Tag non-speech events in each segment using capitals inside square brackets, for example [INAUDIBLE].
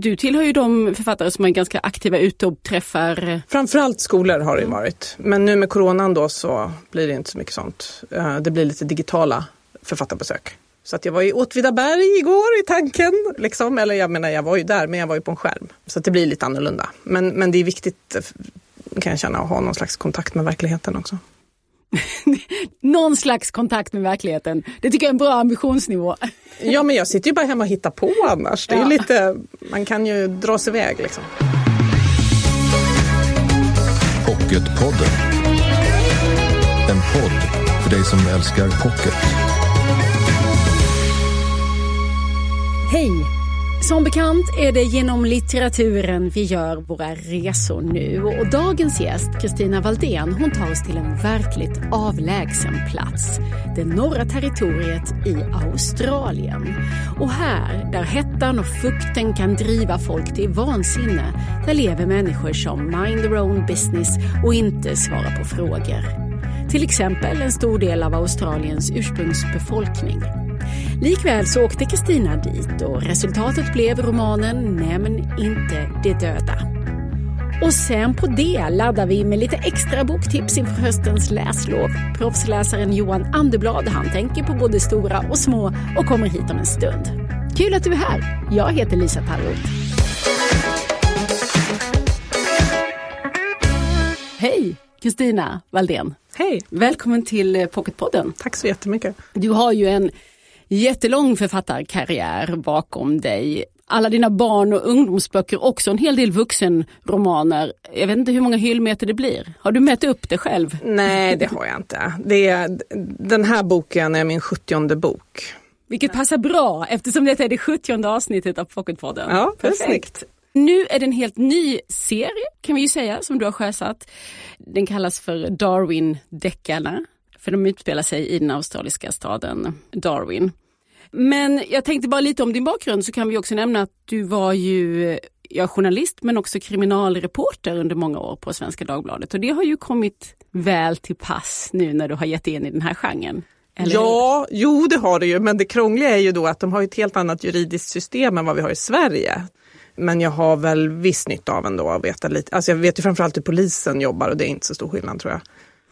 du tillhör ju de författare som är ganska aktiva ute och träffar... Framförallt skolor har det varit. Men nu med coronan då så blir det inte så mycket sånt. Eh, det blir lite digitala författarbesök. Så att jag var i Åtvidaberg igår i tanken. Liksom. Eller jag menar, jag var ju där, men jag var ju på en skärm. Så att det blir lite annorlunda. Men, men det är viktigt, eh, kan jag känna, att ha någon slags kontakt med verkligheten också. [LAUGHS] någon slags kontakt med verkligheten. Det tycker jag är en bra ambitionsnivå. [LAUGHS] ja, men jag sitter ju bara hemma och hittar på annars. Det är ja. lite, man kan ju dra sig iväg liksom. Pocketpodden. En podd för dig som älskar pocket. Hej! Som bekant är det genom litteraturen vi gör våra resor nu och dagens gäst, Kristina Valdén, hon tar oss till en verkligt avlägsen plats. Det norra territoriet i Australien. Och här, där hettan och fukten kan driva folk till vansinne, där lever människor som mind their own business och inte svarar på frågor. Till exempel en stor del av Australiens ursprungsbefolkning. Likväl så åkte Kristina dit och resultatet blev romanen Nämn inte de döda. Och sen på det laddar vi med lite extra boktips inför höstens läslov. Proffsläsaren Johan Anderblad, han tänker på både stora och små och kommer hit om en stund. Kul att du är här! Jag heter Lisa Tallroth. Hej! Kristina Valdén. Hej! Välkommen till Pocketpodden. Tack så jättemycket. Du har ju en jättelång författarkarriär bakom dig. Alla dina barn och ungdomsböcker, också en hel del vuxenromaner. Jag vet inte hur många hyllmeter det blir. Har du mätt upp det själv? Nej, det har jag inte. Det är, den här boken är min sjuttionde bok. Vilket passar bra eftersom det är det sjuttionde avsnittet av Pocketpodden. Ja, perfekt. Nu är det en helt ny serie kan vi ju säga som du har sjösatt. Den kallas för Darwin-deckarna. För de utspelar sig i den australiska staden Darwin. Men jag tänkte bara lite om din bakgrund så kan vi också nämna att du var ju ja, journalist men också kriminalreporter under många år på Svenska Dagbladet och det har ju kommit väl till pass nu när du har gett in i den här genren. Eller ja, jo det har det ju men det krångliga är ju då att de har ett helt annat juridiskt system än vad vi har i Sverige. Men jag har väl viss nytta av ändå att veta lite. Alltså jag vet ju framförallt hur polisen jobbar och det är inte så stor skillnad tror jag.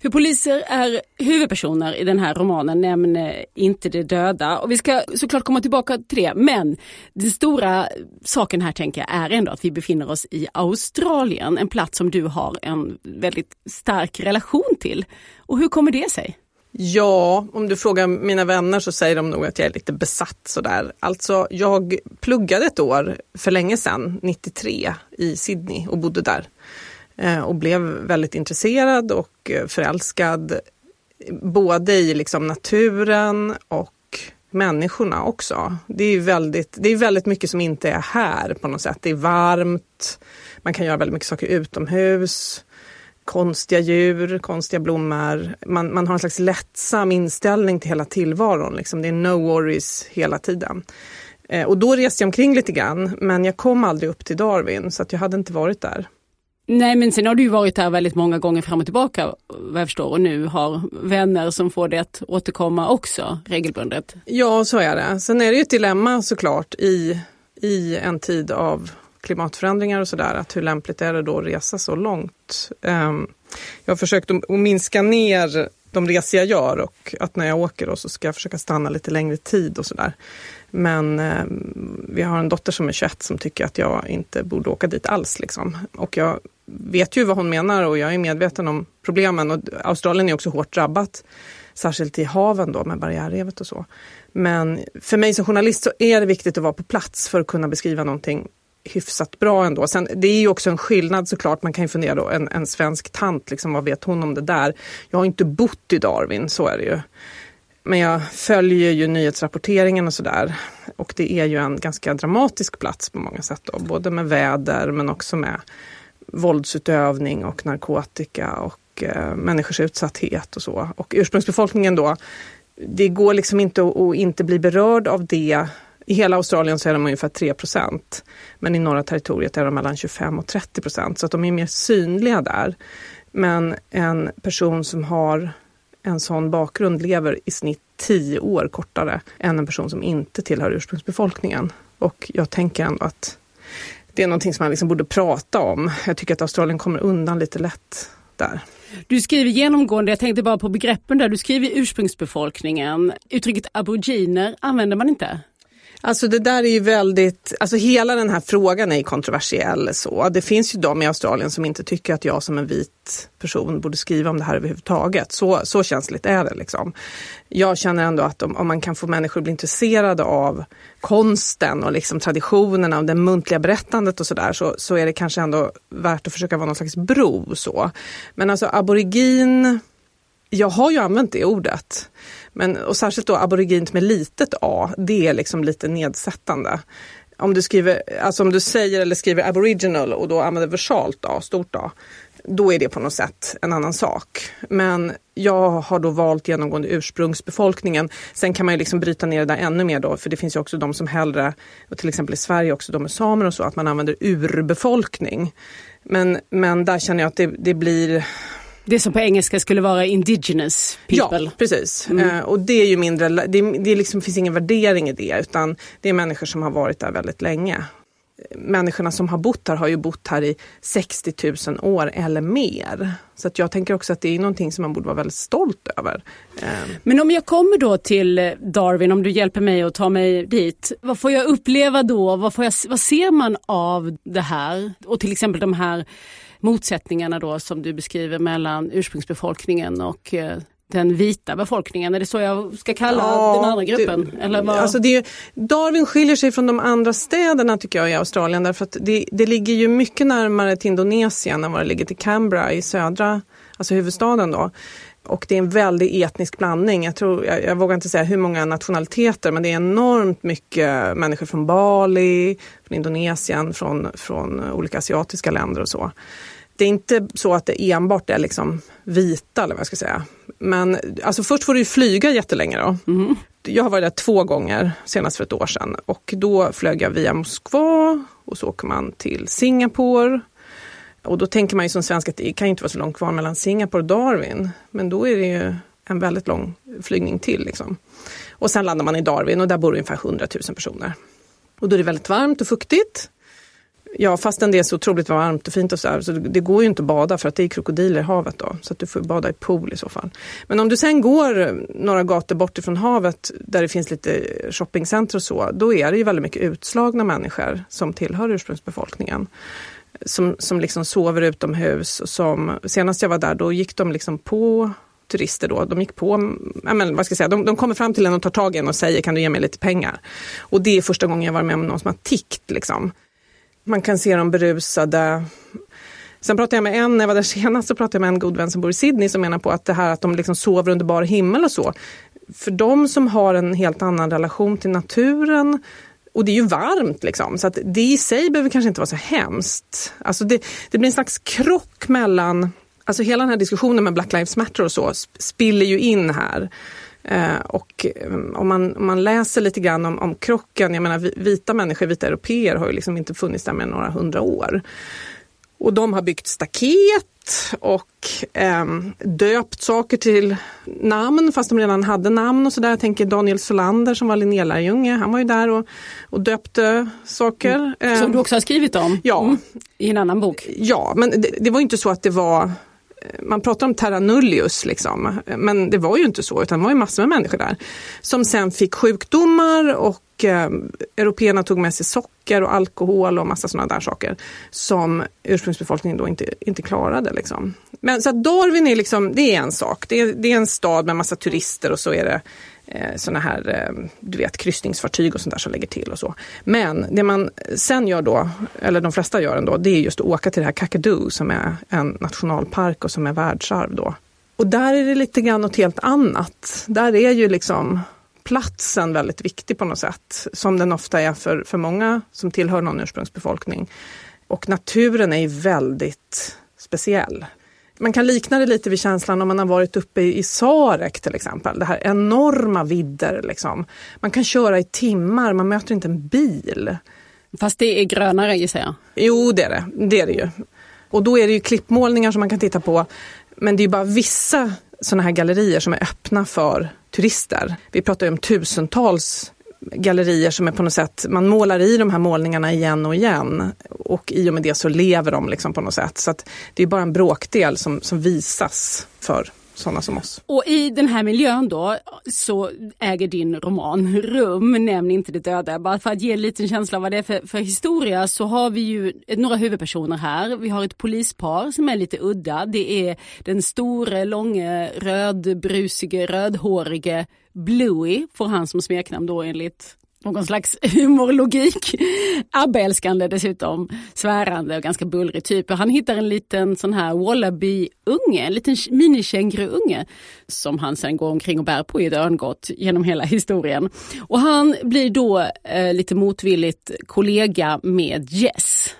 För poliser är huvudpersoner i den här romanen, Nämn eh, inte de döda. Och vi ska såklart komma tillbaka till det. Men den stora saken här tänker jag är ändå att vi befinner oss i Australien, en plats som du har en väldigt stark relation till. Och hur kommer det sig? Ja, om du frågar mina vänner så säger de nog att jag är lite besatt sådär. Alltså, jag pluggade ett år för länge sedan, 93, i Sydney och bodde där. Eh, och blev väldigt intresserad och eh, förälskad både i liksom naturen och människorna också. Det är, väldigt, det är väldigt mycket som inte är här på något sätt. Det är varmt, man kan göra väldigt mycket saker utomhus, konstiga djur, konstiga blommor. Man, man har en slags lättsam inställning till hela tillvaron. Liksom. Det är no worries hela tiden. Eh, och då reste jag omkring lite grann, men jag kom aldrig upp till Darwin så att jag hade inte varit där. Nej men sen har du ju varit där väldigt många gånger fram och tillbaka vad jag förstår och nu har vänner som får det att återkomma också regelbundet. Ja så är det. Sen är det ju ett dilemma såklart i, i en tid av klimatförändringar och sådär att hur lämpligt är det då att resa så långt? Um, jag har försökt att minska ner de resor jag gör och att när jag åker då så ska jag försöka stanna lite längre tid och sådär. Men eh, vi har en dotter som är 21 som tycker att jag inte borde åka dit alls. Liksom. Och jag vet ju vad hon menar och jag är medveten om problemen. Och Australien är också hårt drabbat, särskilt i haven då med barriärrevet och så. Men för mig som journalist så är det viktigt att vara på plats för att kunna beskriva någonting hyfsat bra ändå. Sen, det är ju också en skillnad såklart, man kan ju fundera då, en, en svensk tant, liksom, vad vet hon om det där? Jag har inte bott i Darwin, så är det ju. Men jag följer ju nyhetsrapporteringen och sådär. Och det är ju en ganska dramatisk plats på många sätt. Då. Både med väder men också med våldsutövning och narkotika och eh, människors utsatthet och så. Och ursprungsbefolkningen då, det går liksom inte att, att inte bli berörd av det. I hela Australien så är de ungefär 3% men i norra territoriet är de mellan 25 och 30% så att de är mer synliga där. Men en person som har en sån bakgrund lever i snitt tio år kortare än en person som inte tillhör ursprungsbefolkningen. Och jag tänker ändå att det är någonting som man liksom borde prata om. Jag tycker att Australien kommer undan lite lätt där. Du skriver genomgående, jag tänkte bara på begreppen där, du skriver ursprungsbefolkningen. Uttrycket aboriginer använder man inte? Alltså det där är ju väldigt, alltså hela den här frågan är kontroversiell så. Det finns ju de i Australien som inte tycker att jag som en vit person borde skriva om det här överhuvudtaget. Så, så känsligt är det liksom. Jag känner ändå att om, om man kan få människor att bli intresserade av konsten och liksom traditionerna och det muntliga berättandet och sådär så, så är det kanske ändå värt att försöka vara någon slags bro så. Men alltså aborigin, jag har ju använt det ordet. Men, och särskilt då aborigint med litet a, det är liksom lite nedsättande. Om du, skriver, alltså om du säger eller skriver aboriginal och då använder versalt a, stort a, då är det på något sätt en annan sak. Men jag har då valt genomgående ursprungsbefolkningen. Sen kan man ju liksom bryta ner det där ännu mer då, för det finns ju också de som hellre, och till exempel i Sverige också de med samer och så, att man använder urbefolkning. Men, men där känner jag att det, det blir det som på engelska skulle vara indigenous people. Ja, precis. Mm. Uh, och det är ju mindre, det, det liksom finns ingen värdering i det utan det är människor som har varit där väldigt länge. Människorna som har bott här har ju bott här i 60 000 år eller mer. Så att jag tänker också att det är någonting som man borde vara väldigt stolt över. Ehm. Men om jag kommer då till Darwin, om du hjälper mig att ta mig dit. Vad får jag uppleva då? Vad, får jag, vad ser man av det här? Och till exempel de här motsättningarna då som du beskriver mellan ursprungsbefolkningen och eh, den vita befolkningen, är det så jag ska kalla ja, den andra gruppen? Det, eller vad? Alltså det, Darwin skiljer sig från de andra städerna tycker jag i Australien därför att det, det ligger ju mycket närmare till Indonesien än vad det ligger till Canberra i södra, alltså huvudstaden då. Och det är en väldig etnisk blandning. Jag, tror, jag, jag, vågar inte säga hur många nationaliteter men det är enormt mycket människor från Bali, från Indonesien, från, från olika asiatiska länder och så. Det är inte så att det enbart är liksom vita eller vad jag ska säga. Men alltså först får du flyga jättelänge då. Mm. Jag har varit där två gånger, senast för ett år sedan. Och då flög jag via Moskva och så åker man till Singapore och då tänker man ju som svensk att det kan inte vara så långt kvar mellan Singapore och Darwin. Men då är det ju en väldigt lång flygning till. Liksom. Och sen landar man i Darwin och där bor ungefär 100 000 personer. Och då är det väldigt varmt och fuktigt. Ja, fastän det är så otroligt varmt och fint och så, här, så det går ju inte att bada för att det är krokodiler i havet då. Så att du får bada i pool i så fall. Men om du sen går några gator bort ifrån havet där det finns lite shoppingcenter och så, då är det ju väldigt mycket utslagna människor som tillhör ursprungsbefolkningen som, som liksom sover utomhus. Som, senast jag var där, då gick de liksom på turister då, de gick på, ja, men, vad ska jag säga, de, de kommer fram till en och tar tag i en och säger kan du ge mig lite pengar? Och det är första gången jag var med om någon som har tickt. Liksom. Man kan se dem berusade. Sen pratade jag med en, när jag var där senast, så pratade jag med en god vän som bor i Sydney som menar på att det här att de liksom sover under bar himmel och så. För de som har en helt annan relation till naturen och det är ju varmt liksom, så att det i sig behöver kanske inte vara så hemskt. Alltså det, det blir en slags krock mellan, alltså hela den här diskussionen med Black Lives Matter och så spiller ju in här. Eh, och eh, om man, om man läser lite grann om, om krocken, jag menar vita människor, vita europeer har ju liksom inte funnits där med några hundra år. Och de har byggt staket och eh, döpt saker till namn fast de redan hade namn och sådär. Jag tänker Daniel Solander som var Linnélärjunge, han var ju där och, och döpte saker. Mm. Som du också har skrivit om ja. Mm. i en annan bok. Ja, men det, det var inte så att det var man pratar om terra nullius, liksom. men det var ju inte så, utan det var ju massor med människor där som sen fick sjukdomar och eh, européerna tog med sig socker och alkohol och massa sådana där saker som ursprungsbefolkningen då inte, inte klarade. Liksom. Men så att Darwin är, liksom, det är en sak, det är, det är en stad med massa turister och så är det eh, såna här eh, du vet, kryssningsfartyg och sånt där som lägger till och så. Men det man sen gör då, eller de flesta gör ändå, det är just att åka till det här Kakadu som är en nationalpark och som är världsarv då. Och där är det lite grann något helt annat. Där är ju liksom platsen väldigt viktig på något sätt, som den ofta är för, för många som tillhör någon ursprungsbefolkning. Och naturen är ju väldigt speciell man kan likna det lite vid känslan om man har varit uppe i Sarek till exempel. Det här enorma vidder. Liksom. Man kan köra i timmar, man möter inte en bil. Fast det är grönare gissar jag? Jo, det är det. det är det ju. Och då är det ju klippmålningar som man kan titta på. Men det är bara vissa sådana här gallerier som är öppna för turister. Vi pratar ju om tusentals gallerier som är på något sätt, man målar i de här målningarna igen och igen. Och i och med det så lever de liksom på något sätt. Så att det är bara en bråkdel som, som visas för sådana som oss. Och i den här miljön då så äger din roman rum, Nämn inte det döda. Bara för att ge en liten känsla av vad det är för, för historia så har vi ju några huvudpersoner här. Vi har ett polispar som är lite udda. Det är den store, långe, rödbrusige, rödhårige Bluey, får han som smeknamn då enligt någon slags [LAUGHS] humorlogik. Abbe-älskande dessutom, svärande och ganska bullrig typ. Han hittar en liten sån här wallaby-unge, en liten minikänguru-unge som han sen går omkring och bär på i ett örngott genom hela historien. Och han blir då eh, lite motvilligt kollega med Jess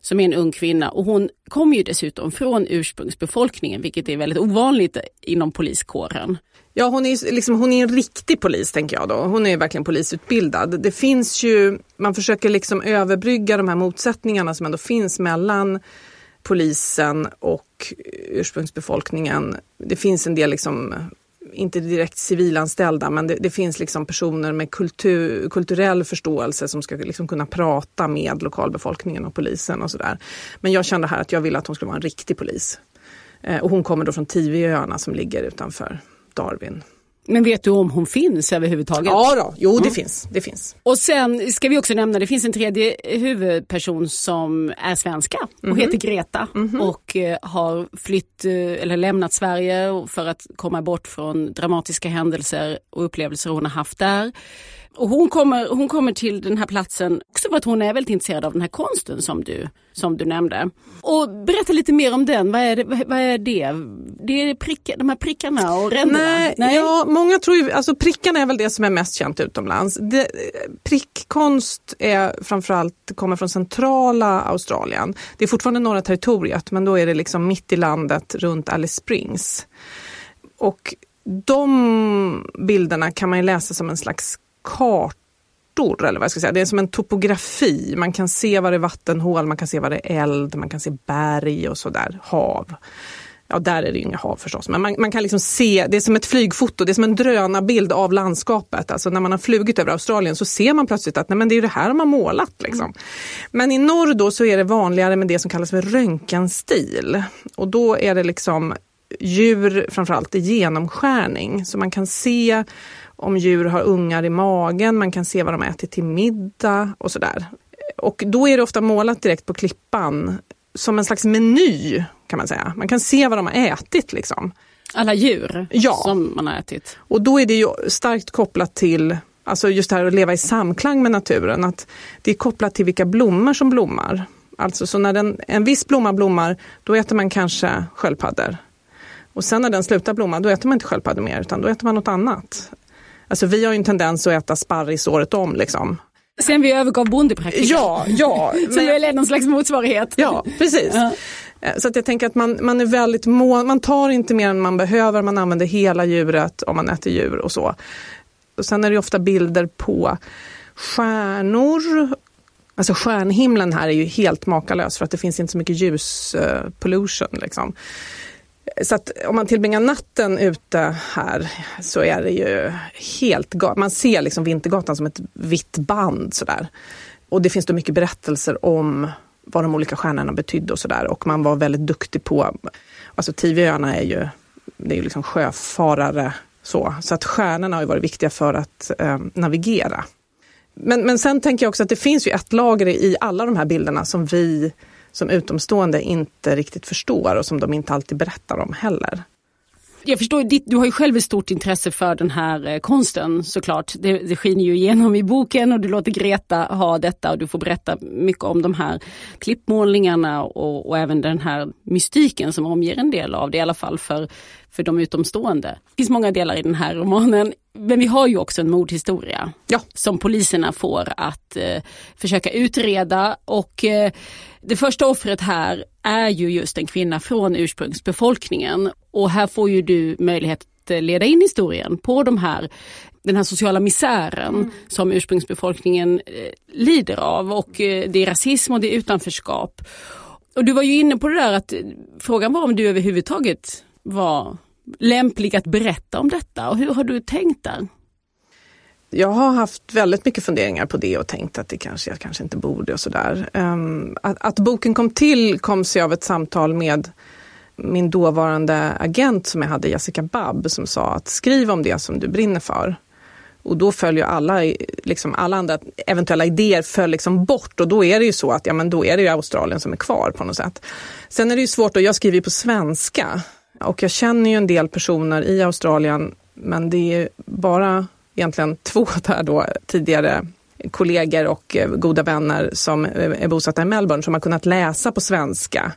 som är en ung kvinna och hon kommer ju dessutom från ursprungsbefolkningen vilket är väldigt ovanligt inom poliskåren. Ja, hon är, liksom, hon är en riktig polis tänker jag då. Hon är verkligen polisutbildad. Det finns ju, man försöker liksom överbrygga de här motsättningarna som ändå finns mellan polisen och ursprungsbefolkningen. Det finns en del liksom inte direkt civilanställda, men det, det, finns liksom personer med kultur, kulturell förståelse som ska liksom kunna prata med lokalbefolkningen och polisen och sådär. Men jag kände här att jag ville att hon skulle vara en riktig polis. Eh, och hon kommer då från Tiviöarna som ligger utanför Darwin. Men vet du om hon finns överhuvudtaget? Ja, då. jo det mm. finns. det finns. Och sen ska vi också nämna, det finns en tredje huvudperson som är svenska och mm heter Greta mm och eh, har flytt eh, eller lämnat Sverige för att komma bort från dramatiska händelser och upplevelser hon har haft där. Och hon kommer, hon kommer till den här platsen också för att hon är väldigt intresserad av den här konsten som du, som du nämnde. Och berätta lite mer om den, vad är det? Vad är det? det är prick, de här prickarna och ränderna? Nej, Nej, Ja, många tror ju, alltså prickarna är väl det som är mest känt utomlands. Det, prickkonst är framförallt, kommer från centrala Australien. Det är fortfarande norra territoriet men då är det liksom mitt i landet runt Alice Springs. Och de bilderna kan man läsa som en slags kartor eller vad jag ska säga. Det är som en topografi. Man kan se var det är vattenhål, man kan se var det är eld, man kan se berg och sådär, hav. Ja, där är det ju inga hav förstås, men man, man, kan liksom se, det är som ett flygfoto, det är som en drönarbild av landskapet. Alltså när man har flugit över Australien så ser man plötsligt att nej, men det är det här de har målat. Liksom. Men i norr då så är det vanligare med det som kallas för röntgenstil. Och då är det liksom djur framförallt i genomskärning, så man kan se om djur har ungar i magen, man kan se vad de äter till middag och sådär. Och då är det ofta målat direkt på klippan som en slags meny kan man säga. Man kan se vad de har ätit liksom. Alla djur ja. som man har ätit? Och då är det ju starkt kopplat till Alltså just det här att leva i samklang med naturen, att det är kopplat till vilka blommor som blommar. Alltså så när den, en viss blomma blommar, då äter man kanske sköldpaddor. Och sen när den slutar blomma, då äter man inte sköldpaddor mer, utan då äter man något annat. Alltså vi har ju en tendens att äta sparris året om liksom. Sen vi övergav bondepraktiken. Ja, ja. [LAUGHS] Som men... är någon slags motsvarighet. Ja, precis. Ja. Eh, så att jag tänker att man, man är väldigt mån, man tar inte mer än man behöver, man använder hela djuret om man äter djur och så. Och sen är det ofta bilder på stjärnor. Alltså stjärnhimlen här är ju helt makalös för att det finns inte så mycket ljuspollution. Uh, liksom. Så att om man tillbringar natten ute här så är det ju helt galet. Man ser liksom Vintergatan som ett vitt band sådär. Och det finns då mycket berättelser om vad de olika stjärnorna betydde och sådär. Och man var väldigt duktig på, alltså Tiviöarna är ju, det är ju liksom sjöfarare så. Så att stjärnorna har ju varit viktiga för att eh, navigera. Men, men sen tänker jag också att det finns ju ett lager i alla de här bilderna som vi som utomstående inte riktigt förstår och som de inte alltid berättar om heller. Jag förstår, du har ju själv ett stort intresse för den här eh, konsten såklart. Det, det skiner ju igenom i boken och du låter Greta ha detta och du får berätta mycket om de här klippmålningarna och, och även den här mystiken som omger en del av det, i alla fall för, för de utomstående. Det finns många delar i den här romanen. Men vi har ju också en mordhistoria ja. som poliserna får att eh, försöka utreda och eh, det första offret här är ju just en kvinna från ursprungsbefolkningen och här får ju du möjlighet att leda in historien på de här, den här sociala misären mm. som ursprungsbefolkningen eh, lider av och eh, det är rasism och det är utanförskap. Och du var ju inne på det där att frågan var om du överhuvudtaget var lämplig att berätta om detta och hur har du tänkt där? Jag har haft väldigt mycket funderingar på det och tänkt att det kanske jag kanske inte borde och sådär. Um, att, att boken kom till kom sig av ett samtal med min dåvarande agent som jag hade, Jessica Babb, som sa att skriv om det som du brinner för. Och då följer alla, liksom alla andra eventuella idéer föll liksom bort och då är det ju så att ja, men då är det ju Australien som är kvar på något sätt. Sen är det ju svårt, och jag skriver ju på svenska och jag känner ju en del personer i Australien men det är bara egentligen två där då tidigare kollegor och eh, goda vänner som eh, är bosatta i Melbourne som har kunnat läsa på svenska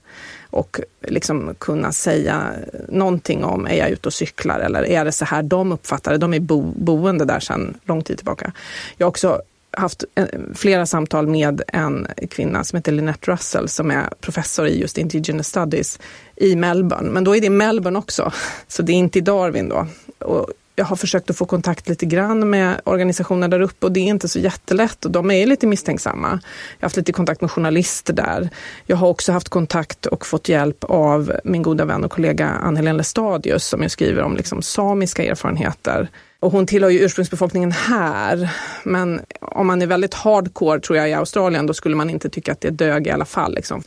och liksom kunna säga någonting om, är jag ute och cyklar eller är det så här de uppfattar det? De är bo, boende där sedan lång tid tillbaka. Jag har också haft eh, flera samtal med en kvinna som heter Lynette Russell som är professor i just Indigenous Studies i Melbourne. Men då är det Melbourne också, [LAUGHS] så det är inte i Darwin då. Och jag har försökt att få kontakt lite grann med organisationer där uppe och det är inte så jättelätt och de är lite misstänksamma. Jag har haft lite kontakt med journalister där. Jag har också haft kontakt och fått hjälp av min goda vän och kollega Ann-Helén Lestadius som jag skriver om liksom samiska erfarenheter. Och hon tillhör ju ursprungsbefolkningen här, men om man är väldigt hardcore tror jag i Australien, då skulle man inte tycka att det dög i alla fall. Liksom.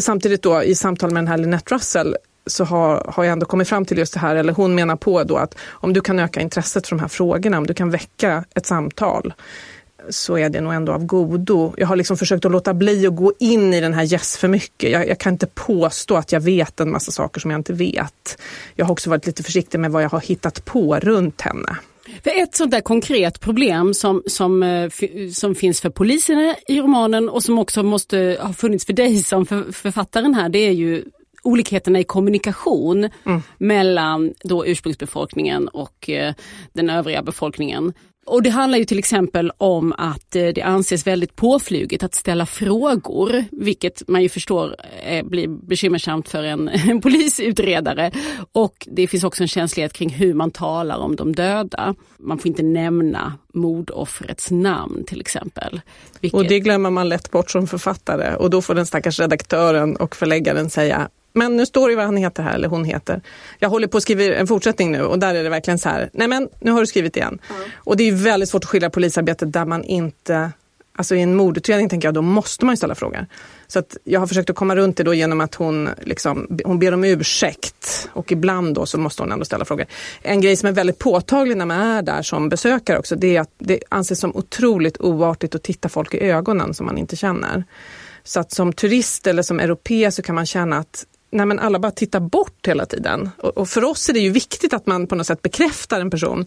Samtidigt då i samtal med den här Lynette Russell så har, har jag ändå kommit fram till just det här, eller hon menar på då att om du kan öka intresset för de här frågorna, om du kan väcka ett samtal, så är det nog ändå av godo. Jag har liksom försökt att låta bli att gå in i den här yes för mycket. Jag, jag, kan inte påstå att jag vet en massa saker som jag inte vet. Jag har också varit lite försiktig med vad jag har hittat på runt henne. För ett sånt där konkret problem som, som, eh, som finns för poliserna i romanen och som också måste ha funnits för dig som för, författaren här, det är ju olikheterna i kommunikation mm. mellan då ursprungsbefolkningen och eh, den övriga befolkningen. Och det handlar ju till exempel om att eh, det anses väldigt påfluget att ställa frågor, vilket man ju förstår eh, blir bekymmersamt för en, [LAUGHS] en polisutredare. Och det finns också en känslighet kring hur man talar om de döda. Man får inte nämna mordoffrets namn till exempel. Vilket... Och det glömmer man lätt bort som författare och då får den stackars redaktören och förläggaren säga men nu står det vad han heter här, eller hon heter. Jag håller på att skriva en fortsättning nu och där är det verkligen så här, nej men nu har du skrivit igen. Mm. Och det är väldigt svårt att skilja polisarbetet där man inte, alltså i en mordutredning tänker jag, då måste man ju ställa frågor. Så att jag har försökt att komma runt det då genom att hon, liksom, hon ber om ursäkt och ibland då så måste hon ändå ställa frågor. En grej som är väldigt påtaglig när man är där som besökare också, det är att det anses som otroligt oartigt att titta folk i ögonen som man inte känner. Så att som turist eller som europé så kan man känna att nej men alla bara tittar bort hela tiden. Och, och, för oss är det ju viktigt att man på något sätt bekräftar en person.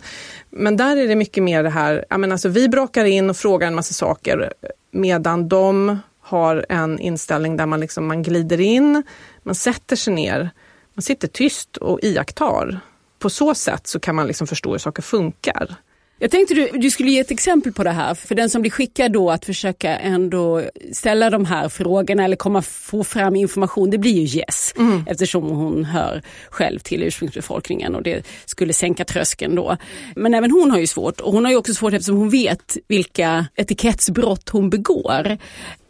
Men där är det mycket mer det här, ja men alltså vi brakar in och frågar en massa saker medan de har en inställning där man, liksom, man glider in, man sätter sig ner, man sitter tyst och iakttar. På så sätt så kan man liksom förstå hur saker funkar. Jag tänkte du, du skulle ge ett exempel på det här för den som blir skickad då att försöka ändå ställa de här frågorna eller komma få fram information. Det blir ju yes mm. eftersom hon hör själv till ursprungsbefolkningen och det skulle sänka tröskeln då. Men även hon har ju svårt och hon har ju också svårt eftersom hon vet vilka etikettsbrott hon begår.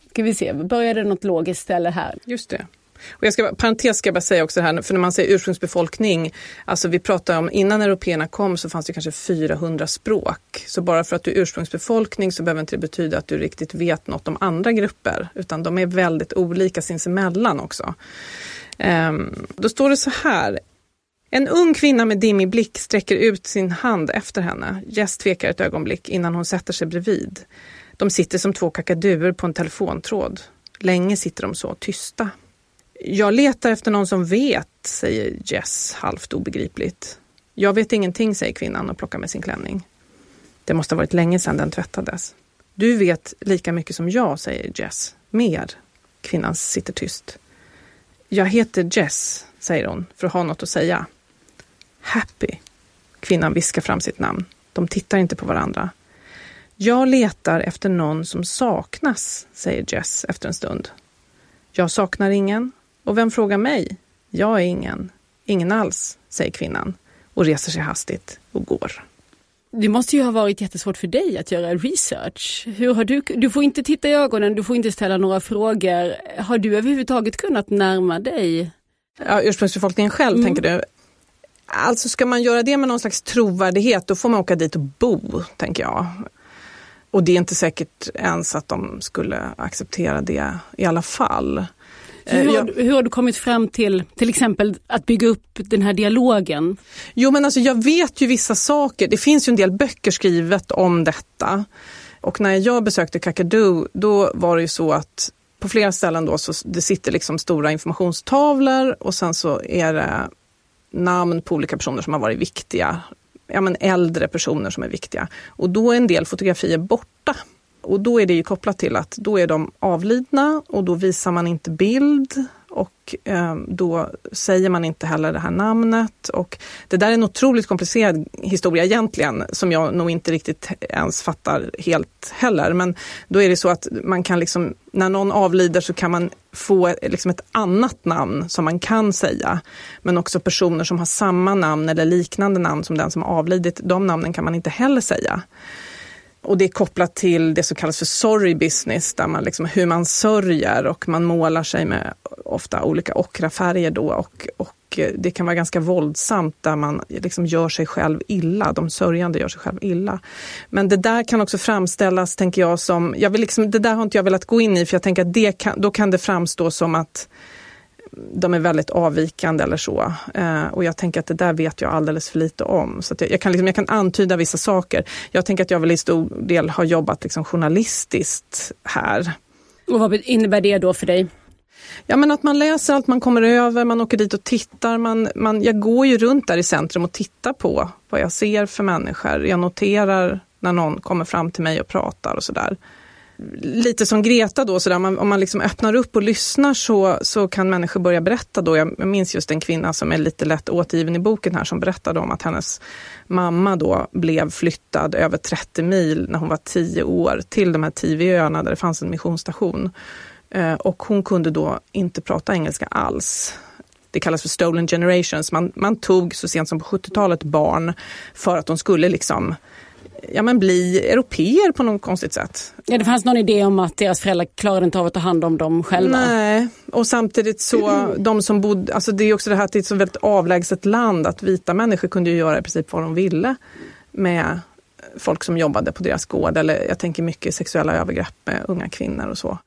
Ska vi se, börjar det något logiskt ställe här? Just det. Och jag ska, parentes ska jag bara säga också här, för när man säger ursprungsbefolkning, alltså vi pratar om innan européerna kom så fanns det kanske 400 språk. Så bara för att du är ursprungsbefolkning så behöver inte det betyda att du riktigt vet något om andra grupper, utan de är väldigt olika sinsemellan också. Um, då står det så här, en ung kvinna med dimmig blick sträcker ut sin hand efter henne. Jess tvekar ett ögonblick innan hon sätter sig bredvid. De sitter som två kakaduer på en telefontråd. Länge sitter de så, tysta. Jag letar efter någon som vet, säger Jess halvt obegripligt. Jag vet ingenting, säger kvinnan och plockar med sin klänning. Det måste ha varit länge sedan den tvättades. Du vet lika mycket som jag, säger Jess. Mer. Kvinnan sitter tyst. Jag heter Jess, säger hon för att ha något att säga. Happy. Kvinnan viskar fram sitt namn. De tittar inte på varandra. Jag letar efter någon som saknas, säger Jess efter en stund. Jag saknar ingen och vem frågar mig? Jag är ingen. Ingen alls, säger kvinnan och reser sig hastigt och går. Det måste ju ha varit jättesvårt för dig att göra research. Hur har du, du får inte titta i ögonen, du får inte ställa några frågor. Har du överhuvudtaget kunnat närma dig? Ja, ursprungsbefolkningen själv, mm. tänker du? Alltså ska man göra det med någon slags trovärdighet då får man åka dit och bo, tänker jag. Och det är inte säkert ens att de skulle acceptera det i alla fall. Hur har, hur har, du kommit fram till till exempel att bygga upp den här dialogen? Jo men alltså jag vet ju vissa saker. Det finns ju en del böcker skrivet om detta. Och när jag besökte Kakadu då var det ju så att på flera ställen då så det sitter liksom stora informationstavlor och sen så är det namn på olika personer som har varit viktiga. Ja, men äldre personer som är viktiga. Och då är en del fotografier borta. Och då är det ju kopplat till att då är de avlidna och då visar man inte bild och eh, då säger man inte heller det här namnet. Och det där är en otroligt komplicerad historia egentligen som jag nog inte riktigt ens fattar helt heller. Men då är det så att man kan liksom, när någon avlider så kan man få eh, liksom ett annat namn som man kan säga. Men också personer som har samma namn eller liknande namn som den som har avlidit, de namnen kan man inte heller säga. Och det är kopplat till det som kallas för sorry business, där man liksom, hur man sörjer och man målar sig med ofta olika ockrafärger då och, och eh, det kan vara ganska våldsamt där man liksom gör sig själv illa, de sörjande gör sig själv illa. Men det där kan också framställas, tänker jag, som, jag vill liksom, det där har inte jag velat gå in i för jag tänker att det kan, då kan det framstå som att de är väldigt avvikande eller så. Eh, och jag tänker att det där vet jag alldeles för lite om. Så jag, jag, kan liksom, jag kan antyda vissa saker. Jag tänker att jag väl i stor del har jobbat liksom journalistiskt här. Och vad innebär det då för dig? Ja men att man läser allt man kommer över, man åker dit och tittar. Man, man, jag går ju runt där i centrum och tittar på vad jag ser för människor. Jag noterar när någon kommer fram till mig och pratar och sådär lite som Greta då, så där, man, om man liksom öppnar upp och lyssnar så, så kan människor börja berätta då. Jag, minns just en kvinna som är lite lätt återgiven i boken här som berättade om att hennes mamma då blev flyttad över 30 mil när hon var 10 år till de här Tiviöarna där det fanns en missionsstation. Eh, och hon kunde då inte prata engelska alls. Det kallas för stolen generations. Man, man tog så sent som på 70-talet barn för att de skulle liksom ja, men bli europeer på något konstigt sätt. Ja, det fanns någon idé om att deras föräldrar klarade inte av att ta hand om dem själva. Nej, och samtidigt så, [CLEARS THROAT] de som bodde, alltså det är också det här att det är ett så väldigt avlägset land, att vita människor kunde ju göra i princip vad de ville med folk som jobbade på deras gård, eller jag tänker mycket sexuella övergrepp med unga kvinnor och så.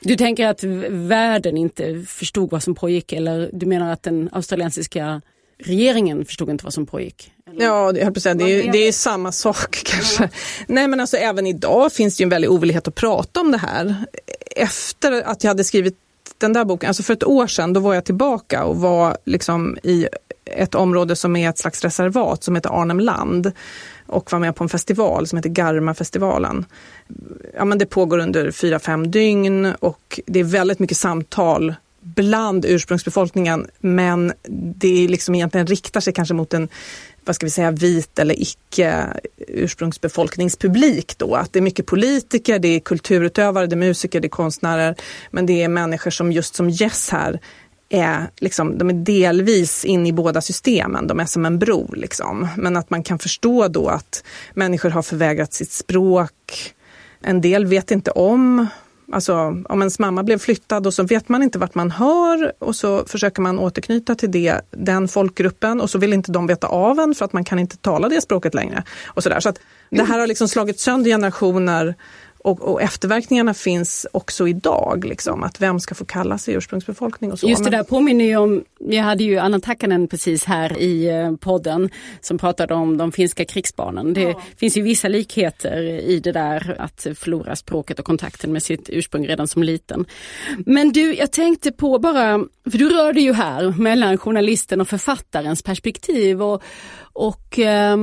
Du tänker att världen inte förstod vad som pågick eller du menar att den australiensiska regeringen förstod inte vad som pågick? Eller? Ja, jag på säga, det, är, det är samma sak [LAUGHS] kanske. Nej men alltså även idag finns det ju en väldig ovillighet att prata om det här. Efter att jag hade skrivit den där boken, alltså för ett år sedan, då var jag tillbaka och var liksom i ett område som är ett slags reservat som heter Arnhem land och var med på en festival som heter Garmafestivalen. Ja, men det pågår under fyra, fem dygn och det är väldigt mycket samtal bland ursprungsbefolkningen men det liksom egentligen riktar sig kanske mot en vad ska vi säga, vit eller icke ursprungsbefolkningspublik då. Att det är mycket politiker, det är kulturutövare, det är musiker, det är konstnärer. Men det är människor som just som Jess här är, liksom, de är delvis in i båda systemen, de är som en bro. Liksom. Men att man kan förstå då att människor har förvägrat sitt språk. En del vet inte om Alltså om ens mamma blev flyttad och så vet man inte vart man hör och så försöker man återknyta till det, den folkgruppen och så vill inte de veta av en för att man kan inte tala det språket längre. Och så där. så att det här har liksom slagit sönder generationer och, och, efterverkningarna finns också idag, liksom, att vem ska få kalla sig ursprungsbefolkning och så. Just det där påminner ju om, jag hade ju Anna Takkanen precis här i eh, podden som pratade om de finska krigsbarnen. Det ja. finns ju vissa likheter i det där att förlora språket och kontakten med sitt ursprung redan som liten. Men du, jag tänkte på bara, för du rör dig ju här mellan journalisten och författarens perspektiv och, och eh,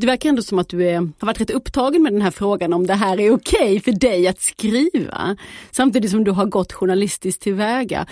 det verkar ändå som att du är, har varit rätt upptagen med den här frågan om det här är okej okay för dig att skriva. Samtidigt som du har gått journalistiskt tillväga.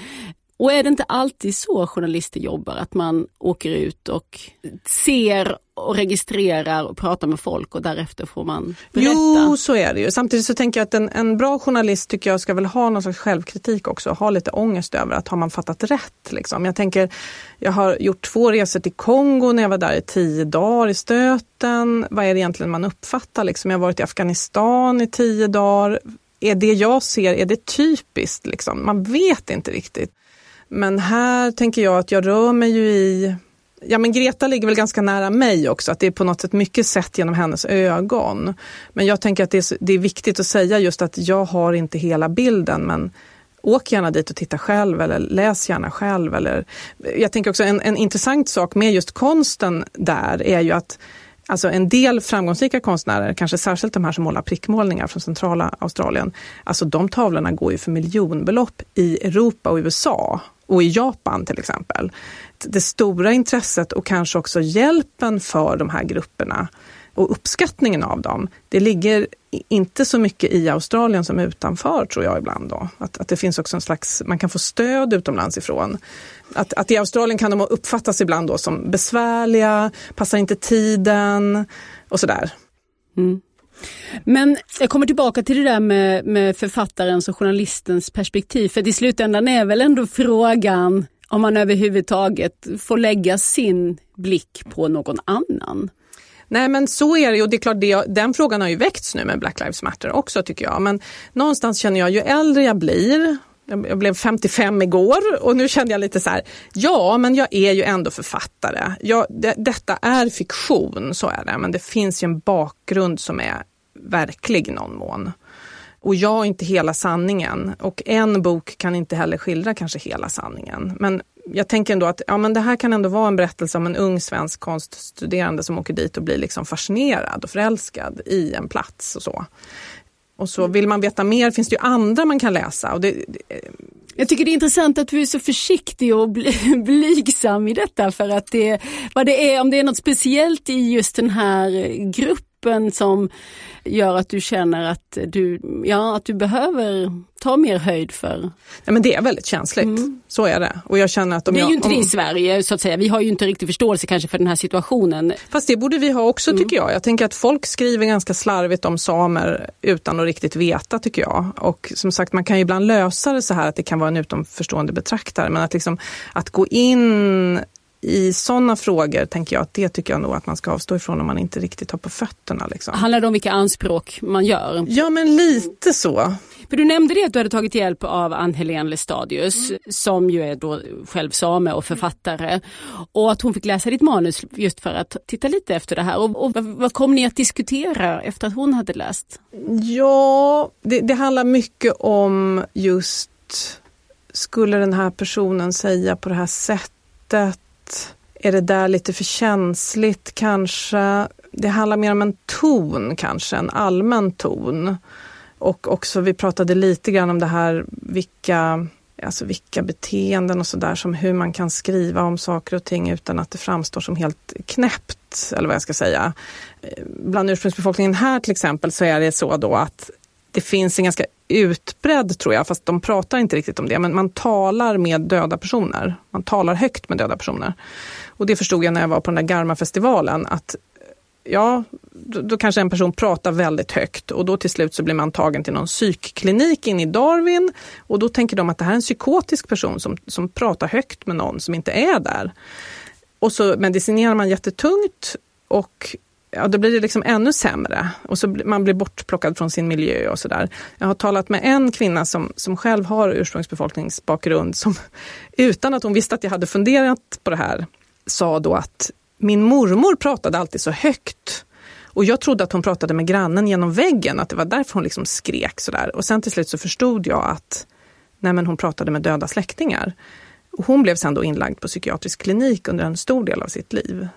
Och är det inte alltid så journalister jobbar, att man åker ut och ser och registrerar och pratar med folk och därefter får man berätta? Jo, så är det ju. Samtidigt så tänker jag att en, en bra journalist tycker jag ska väl ha någon slags självkritik också, ha lite ångest över att har man fattat rätt? Liksom. Jag tänker, jag har gjort två resor till Kongo när jag var där i tio dagar i stöten. Vad är det egentligen man uppfattar? Liksom? Jag har varit i Afghanistan i tio dagar. Är det jag ser, är det typiskt? Liksom? Man vet inte riktigt. Men här tänker jag att jag rör mig ju i Ja men Greta ligger väl ganska nära mig också, att det är på något sätt mycket sett genom hennes ögon. Men jag tänker att det är, det är viktigt att säga just att jag har inte hela bilden men åk gärna dit och titta själv eller läs gärna själv. Eller, jag tänker också en, en intressant sak med just konsten där är ju att Alltså en del framgångsrika konstnärer, kanske särskilt de här som målar prickmålningar från centrala Australien, alltså de tavlorna går ju för miljonbelopp i Europa och USA och i Japan till exempel. Det stora intresset och kanske också hjälpen för de här grupperna och uppskattningen av dem, det ligger inte så mycket i Australien som utanför tror jag ibland. Då. Att, att det finns också en slags, man kan få stöd utomlands ifrån. Att, att i Australien kan de uppfattas ibland då som besvärliga, passar inte tiden och sådär. Mm. Men jag kommer tillbaka till det där med, med författarens och journalistens perspektiv. För i slutändan är väl ändå frågan om man överhuvudtaget får lägga sin blick på någon annan. Nej men så är det och det är klart det, den frågan har ju väckts nu med Black Lives Matter också tycker jag. Men någonstans känner jag ju äldre jag blir, jag blev 55 igår och nu kände jag lite så här, ja men jag är ju ändå författare. Jag, det, detta är fiktion, så är det, men det finns ju en bakgrund som är verklig i någon mån. Och jag är inte hela sanningen och en bok kan inte heller skildra kanske hela sanningen. Men jag tänker ändå att ja, men det här kan ändå vara en berättelse om en ung svensk konststuderande som åker dit och blir liksom fascinerad och förälskad i en plats och så. Och så vill man veta mer finns det ju andra man kan läsa. Och det, det, jag tycker det är intressant att du är så försiktig och [LAUGHS] blygsam i detta för att det, vad det är, om det är något speciellt i just den här gruppen kroppen som gör att du känner att du, ja, att du behöver ta mer höjd för? Ja, men det är väldigt känsligt, mm. så är det. Och jag känner att om det är jag, ju inte om... det i Sverige, så att säga. vi har ju inte riktigt förståelse kanske för den här situationen. Fast det borde vi ha också mm. tycker jag. Jag tänker att folk skriver ganska slarvigt om samer utan att riktigt veta tycker jag. Och som sagt, man kan ju ibland lösa det så här att det kan vara en utomförstående betraktare, men att, liksom, att gå in i sådana frågor tänker jag att det tycker jag nog att man ska avstå ifrån om man inte riktigt har på fötterna. Liksom. Handlar det om vilka anspråk man gör? Ja men lite så. För du nämnde det att du hade tagit hjälp av Ann-Helén Lestadius mm. som ju är då själv same och författare. Och att hon fick läsa ditt manus just för att titta lite efter det här. Och, och vad kom ni att diskutera efter att hon hade läst? Ja, det, det handlar mycket om just skulle den här personen säga på det här sättet är det där lite för känsligt kanske? Det handlar mer om en ton kanske, en allmän ton. Och också, vi pratade lite grann om det här vilka, alltså vilka beteenden och sådär, som hur man kan skriva om saker och ting utan att det framstår som helt knäppt, eller vad jag ska säga. Bland ursprungsbefolkningen här till exempel så är det så då att det finns en ganska utbredd, tror jag, fast de pratar inte riktigt om det, men man talar med döda personer. Man talar högt med döda personer. Och det förstod jag när jag var på den där Garma-festivalen, att ja, då, då, kanske en person pratar väldigt högt och då till slut så blir man tagen till någon psykklinik in i Darwin och då tänker de att det här är en psykotisk person som, som pratar högt med någon som inte är där. Och så medicinerar man jättetungt och ja, då blir det liksom ännu sämre och så man blir bortplockad från sin miljö och sådär. Jag har talat med en kvinna som, som själv har ursprungsbefolkningsbakgrund som utan att hon visste att jag hade funderat på det här sa då att min mormor pratade alltid så högt och jag trodde att hon pratade med grannen genom väggen, att det var därför hon liksom skrek sådär. Och sen till slut så förstod jag att nej men hon pratade med döda släktingar. Och hon blev sen då inlagd på psykiatrisk klinik under en stor del av sitt liv.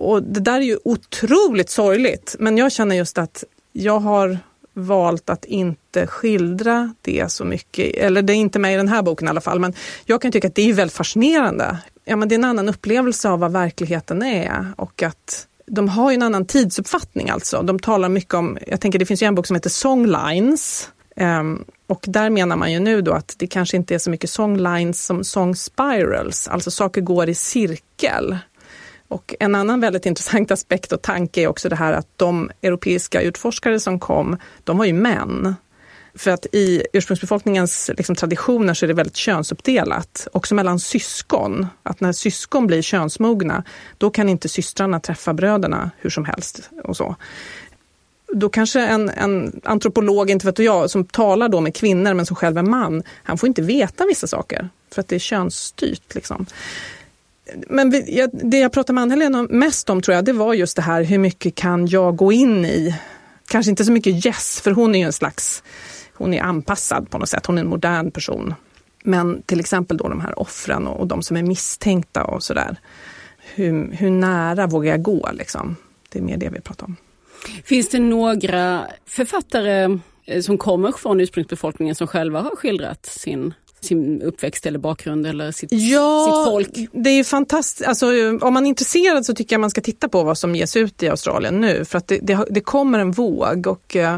Och det där är ju otroligt sorgligt, men jag känner just att jag har valt att inte skildra det så mycket, eller det är inte med i den här boken i alla fall, men jag kan tycka att det är väldigt fascinerande. Ja, men det är en annan upplevelse av vad verkligheten är och att de har ju en annan tidsuppfattning alltså. De talar mycket om, jag tänker det finns ju en bok som heter Songlines um, ehm, och där menar man ju nu då att det kanske inte är så mycket songlines som song spirals, alltså saker går i cirkel. Och en annan väldigt intressant [LAUGHS] aspekt och tanke är också det här att de europeiska utforskare som kom, de var ju män. För att i ursprungsbefolkningens liksom, traditioner så är det väldigt könsuppdelat, också mellan syskon. Att när syskon blir könsmogna, då kan inte systrarna träffa bröderna hur som helst. och så. Då kanske en, en antropolog, inte vet jag, som talar då med kvinnor men som själv är man, han får inte veta vissa saker för att det är könsstyrt. Liksom men vi, jag, det jag pratade med Anna-Helena mest om tror jag, det var just det här hur mycket kan jag gå in i? Kanske inte så mycket yes, för hon är ju en slags, hon är anpassad på något sätt, hon är en modern person. Men till exempel då de här offren och, och de som är misstänkta och sådär. Hur, hur nära vågar jag gå liksom? Det är mer det vi pratar om. Finns det några författare eh, som kommer från ursprungsbefolkningen som själva har skildrat sin sin uppväxt eller bakgrund eller sitt, ja, sitt folk? Det är fantastiskt. Alltså, om man är intresserad så tycker jag man ska titta på vad som ges ut i Australien nu för att det, det, det kommer en våg och uh,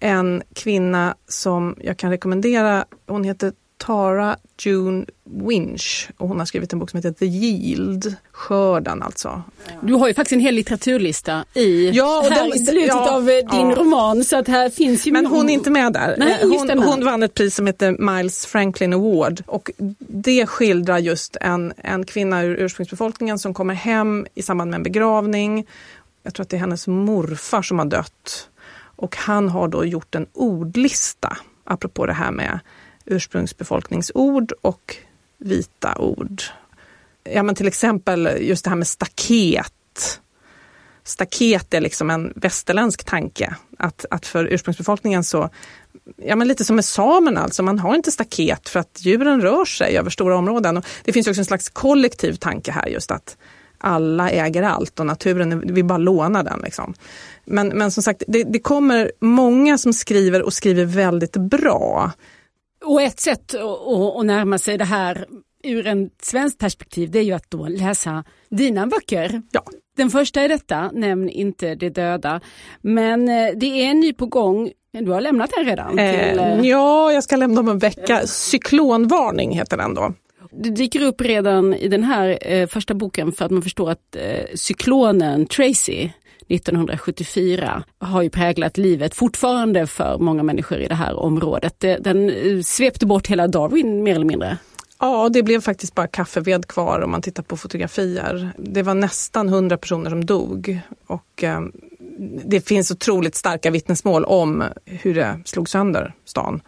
en kvinna som jag kan rekommendera, hon heter Tara June Winch och hon har skrivit en bok som heter The Yield, skörden alltså. Du har ju faktiskt en hel litteraturlista i ja, och här i slutet ja, av eh, din ja. roman så att här finns ju Men hon är inte med där. Nej, eh, hon, hon vann ett pris som heter Miles Franklin Award och det skildrar just en, en kvinna ur ursprungsbefolkningen som kommer hem i samband med en begravning. Jag tror att det är hennes morfar som har dött och han har då gjort en ordlista apropå det här med ursprungsbefolkningsord och vita ord. Ja, men till exempel just det här med staket. Staket är liksom en västerländsk tanke. Att, att för ursprungsbefolkningen så, ja men lite som med samerna alltså, man har inte staket för att djuren rör sig över stora områden. Och det finns också en slags kollektiv tanke här just att alla äger allt och naturen, vi bara lånar den. Liksom. Men, men som sagt, det, det kommer många som skriver och skriver väldigt bra. Och ett sätt att, närma sig det här ur ett svenskt perspektiv det är ju att då läsa dina böcker. Ja. Den första är detta, Nämn inte de döda. Men eh, det är en ny på gång. Du har lämnat den redan? Eh, till, eh... Ja, jag ska lämna om en vecka. Cyklonvarning heter den då. Det dyker upp redan i den här eh, första boken för att man förstår att eh, cyklonen Tracy 1974 har ju präglat livet fortfarande för många människor i det här området. Den eh, svepte bort hela Darwin mer eller mindre. Ja, det blev faktiskt bara kaffeved kvar om man tittar på fotografier. Det var nästan 100 personer som dog och eh, det finns otroligt starka vittnesmål om hur det slog sönder stan.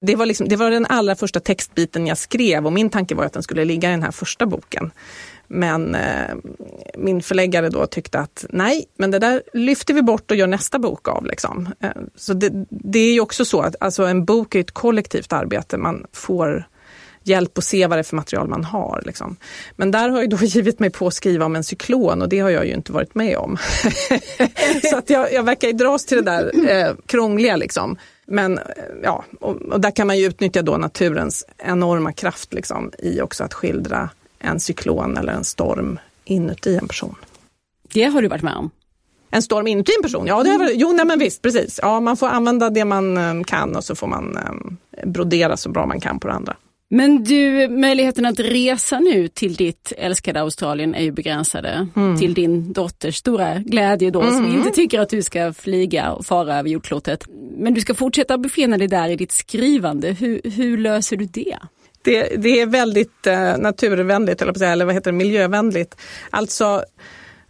Det var, liksom, det var den allra första textbiten jag skrev och min tanke var att den skulle ligga i den här första boken. Men eh, min förläggare då tyckte att nej, men det där lyfter vi bort och gör nästa bok av. Liksom. Eh, så det, det, är ju också så att alltså, en bok är ett kollektivt arbete. Man får hjälp att se vad det är för material man har. Liksom. Men där har jag då [LAUGHS] givit mig på att skriva om en cyklon och det har jag ju inte varit med om. [LAUGHS] så att jag, jag verkar dras till det där eh, krångliga. Liksom. Men eh, ja, och, och, där kan man ju utnyttja då naturens enorma kraft liksom, i också att skildra en cyklon eller en storm inuti en person. Det har du varit med om? En storm inuti en person? Ja, det har jo, nej, men visst, precis. Ja, man får använda det man um, kan och så får man um, brodera så bra man kan på det andra. Men du, möjligheten att resa nu till ditt älskade Australien är ju begränsade. Mm. Till din dotters stora glädje då, mm. som inte tycker att du ska flyga och fara över jordklotet. Men du ska fortsätta befinna dig där i ditt skrivande. Hur, hur löser du det? Det, det är väldigt eh, naturvänligt, eller, eller vad heter det, miljövänligt. Alltså,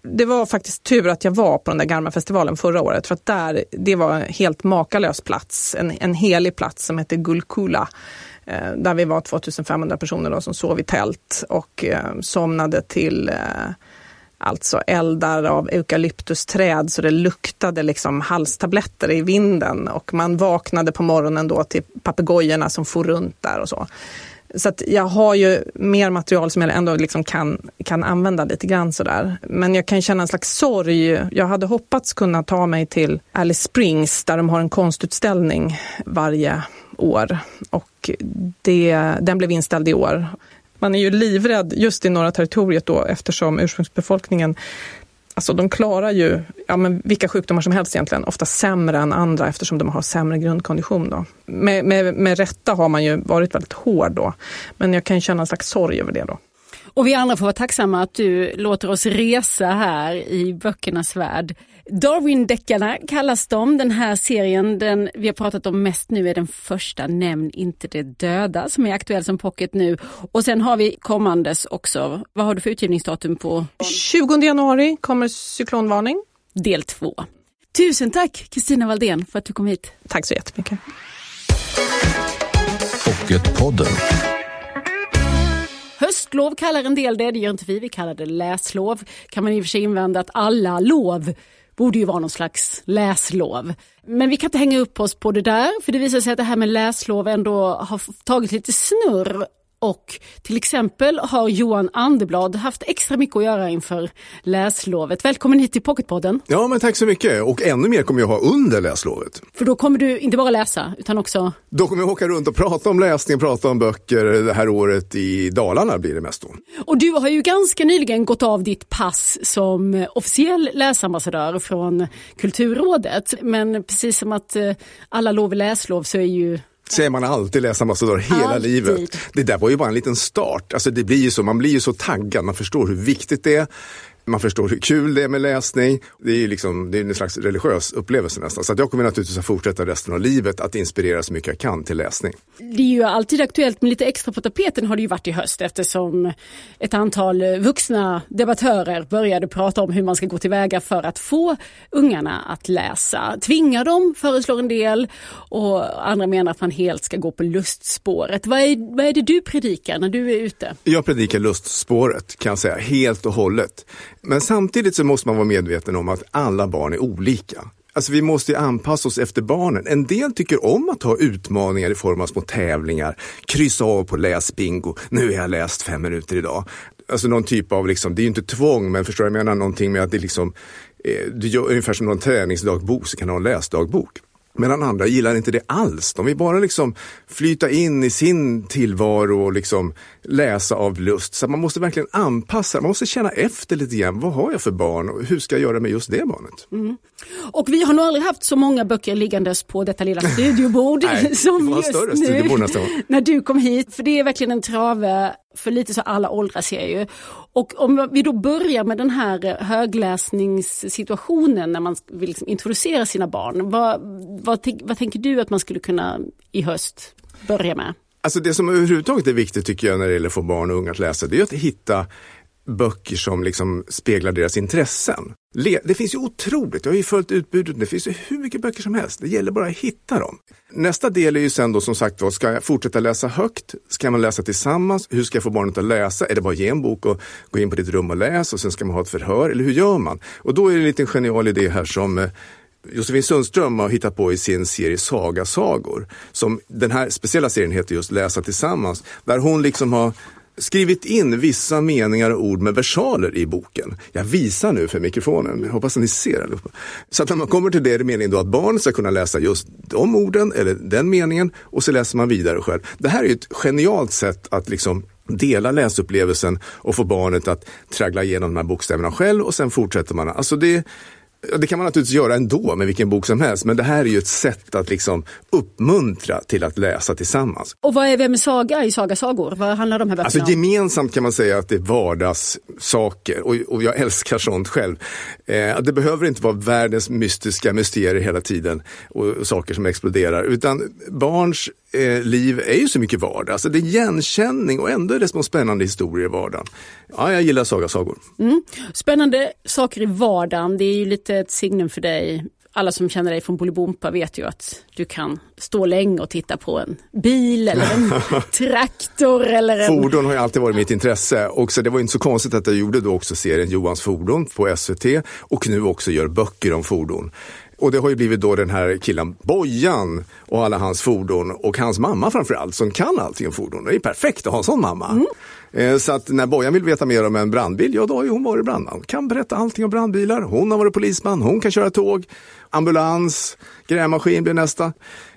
det var faktiskt tur att jag var på den där Garmafestivalen förra året för att där, det var en helt makalös plats, en, en helig plats som heter Gulkula. Eh, där vi var 2500 personer då, som sov i tält och eh, somnade till eh, alltså eldar av eukalyptusträd så det luktade liksom halstabletter i vinden och man vaknade på morgonen då till papegojorna som for runt där och så. Så att jag har ju mer material som jag ändå liksom kan, kan använda lite grann sådär. Men jag kan känna en slags sorg. Jag hade hoppats kunna ta mig till Alice Springs där de har en konstutställning varje år. Och det, den blev inställd i år. Man är ju livrädd just i norra territoriet då eftersom ursprungsbefolkningen Alltså de klarar ju ja, men vilka sjukdomar som helst egentligen, ofta sämre än andra eftersom de har sämre grundkondition. Då. Med, med, med rätta har man ju varit väldigt hård då, men jag kan känna en slags sorg över det då. Och vi andra får vara tacksamma att du låter oss resa här i böckernas värld. Darwin-deckarna kallas de. Den här serien, den vi har pratat om mest nu, är den första Nämn inte det döda som är aktuell som pocket nu. Och sen har vi kommandes också. Vad har du för utgivningsdatum på? 20 januari kommer cyklonvarning. Del 2. Tusen tack Kristina Valdén för att du kom hit. Tack så jättemycket. Pocketpodden. påsklov kallar en del det, det gör inte vi, vi kallar det läslov. Kan man i och för sig invända att alla lov borde ju vara någon slags läslov. Men vi kan inte hänga upp oss på det där, för det visar sig att det här med läslov ändå har tagit lite snurr och till exempel har Johan Anderblad haft extra mycket att göra inför läslovet. Välkommen hit till Pocketpodden. Ja, men tack så mycket. Och ännu mer kommer jag ha under läslovet. För då kommer du inte bara läsa, utan också... Då kommer jag åka runt och prata om läsning, prata om böcker det här året i Dalarna blir det mest då. Och du har ju ganska nyligen gått av ditt pass som officiell läsambassadör från Kulturrådet. Men precis som att eh, alla lov är läslov så är ju säger man alltid läsambassadör hela alltid. livet. Det där var ju bara en liten start. Alltså det blir ju så, man blir ju så taggad, man förstår hur viktigt det är. Man förstår hur kul det är med läsning. Det är ju liksom, det är en slags religiös upplevelse nästan. Så jag kommer naturligtvis att fortsätta resten av livet att inspirera så mycket jag kan till läsning. Det är ju alltid aktuellt, men lite extra på tapeten har det ju varit i höst eftersom ett antal vuxna debattörer började prata om hur man ska gå tillväga för att få ungarna att läsa. Tvinga dem, föreslår en del, och andra menar att man helt ska gå på lustspåret. Vad är, vad är det du predikar när du är ute? Jag predikar lustspåret, kan jag säga, helt och hållet. Men samtidigt så måste man vara medveten om att alla barn är olika. Alltså vi måste ju anpassa oss efter barnen. En del tycker om att ha utmaningar i form av små tävlingar. Kryssa av på läsbingo. Nu har jag läst fem minuter idag. Alltså någon typ av, liksom, det är ju inte tvång, men förstår du, jag menar någonting med att det liksom, eh, du gör ungefär som någon träningsdagbok så kan du ha en läsdagbok. Medan andra gillar inte det alls. De vill bara liksom flyta in i sin tillvaro och liksom läsa av lust. Så man måste verkligen anpassa, man måste känna efter lite grann. Vad har jag för barn och hur ska jag göra med just det barnet? Mm. Och vi har nog aldrig haft så många böcker liggandes på detta lilla [LAUGHS] studiobord Nej, som just nu när du kom hit. För det är verkligen en trave för lite så alla åldrar ser ju. Och om vi då börjar med den här eh, högläsningssituationen när man vill liksom introducera sina barn. Vad, vad, vad tänker du att man skulle kunna i höst börja med? Alltså det som överhuvudtaget är viktigt tycker jag när det gäller att få barn och unga att läsa, det är att hitta böcker som liksom speglar deras intressen. Det finns ju otroligt, jag har ju följt utbudet, det finns ju hur mycket böcker som helst. Det gäller bara att hitta dem. Nästa del är ju sen då som sagt var, ska jag fortsätta läsa högt? Ska man läsa tillsammans? Hur ska jag få barnet att läsa? Är det bara att ge en bok och gå in på ditt rum och läsa och sen ska man ha ett förhör? Eller hur gör man? Och då är det en liten genial idé här som eh, Josefin Sundström har hittat på i sin serie Saga sagor. Som den här speciella serien heter just Läsa tillsammans. Där hon liksom har skrivit in vissa meningar och ord med versaler i boken. Jag visar nu för mikrofonen, jag hoppas att ni ser allihopa. Så att när man kommer till det är det meningen då att barnet ska kunna läsa just de orden eller den meningen och så läser man vidare själv. Det här är ett genialt sätt att liksom dela läsupplevelsen och få barnet att traggla igenom de här bokstäverna själv och sen fortsätter man. Alltså det, det kan man naturligtvis göra ändå med vilken bok som helst, men det här är ju ett sätt att liksom uppmuntra till att läsa tillsammans. Och vad är Vem saga i Saga sagor? Vad handlar de här böckerna alltså, om? Gemensamt kan man säga att det är vardagssaker och, och jag älskar sånt själv. Eh, det behöver inte vara världens mystiska mysterier hela tiden och, och saker som exploderar, utan barns eh, liv är ju så mycket vardag. Alltså det är igenkänning och ändå är det små spännande historier i vardagen. Ja, jag gillar sagasagor. Mm. Spännande saker i vardagen, det är ju lite ett signum för dig. Alla som känner dig från Bolibompa vet ju att du kan stå länge och titta på en bil eller en [LAUGHS] traktor. Eller en... Fordon har ju alltid varit mitt intresse och så det var inte så konstigt att jag gjorde då också serien Johans fordon på SVT och nu också gör böcker om fordon. Och det har ju blivit då den här killen Bojan och alla hans fordon och hans mamma framförallt som kan allting om fordon. Det är perfekt att ha en sån mamma. Mm. Eh, så att när Bojan vill veta mer om en brandbil, ja då har ju hon varit brandman. Kan berätta allting om brandbilar. Hon har varit polisman, hon kan köra tåg, ambulans, grävmaskin blir nästa.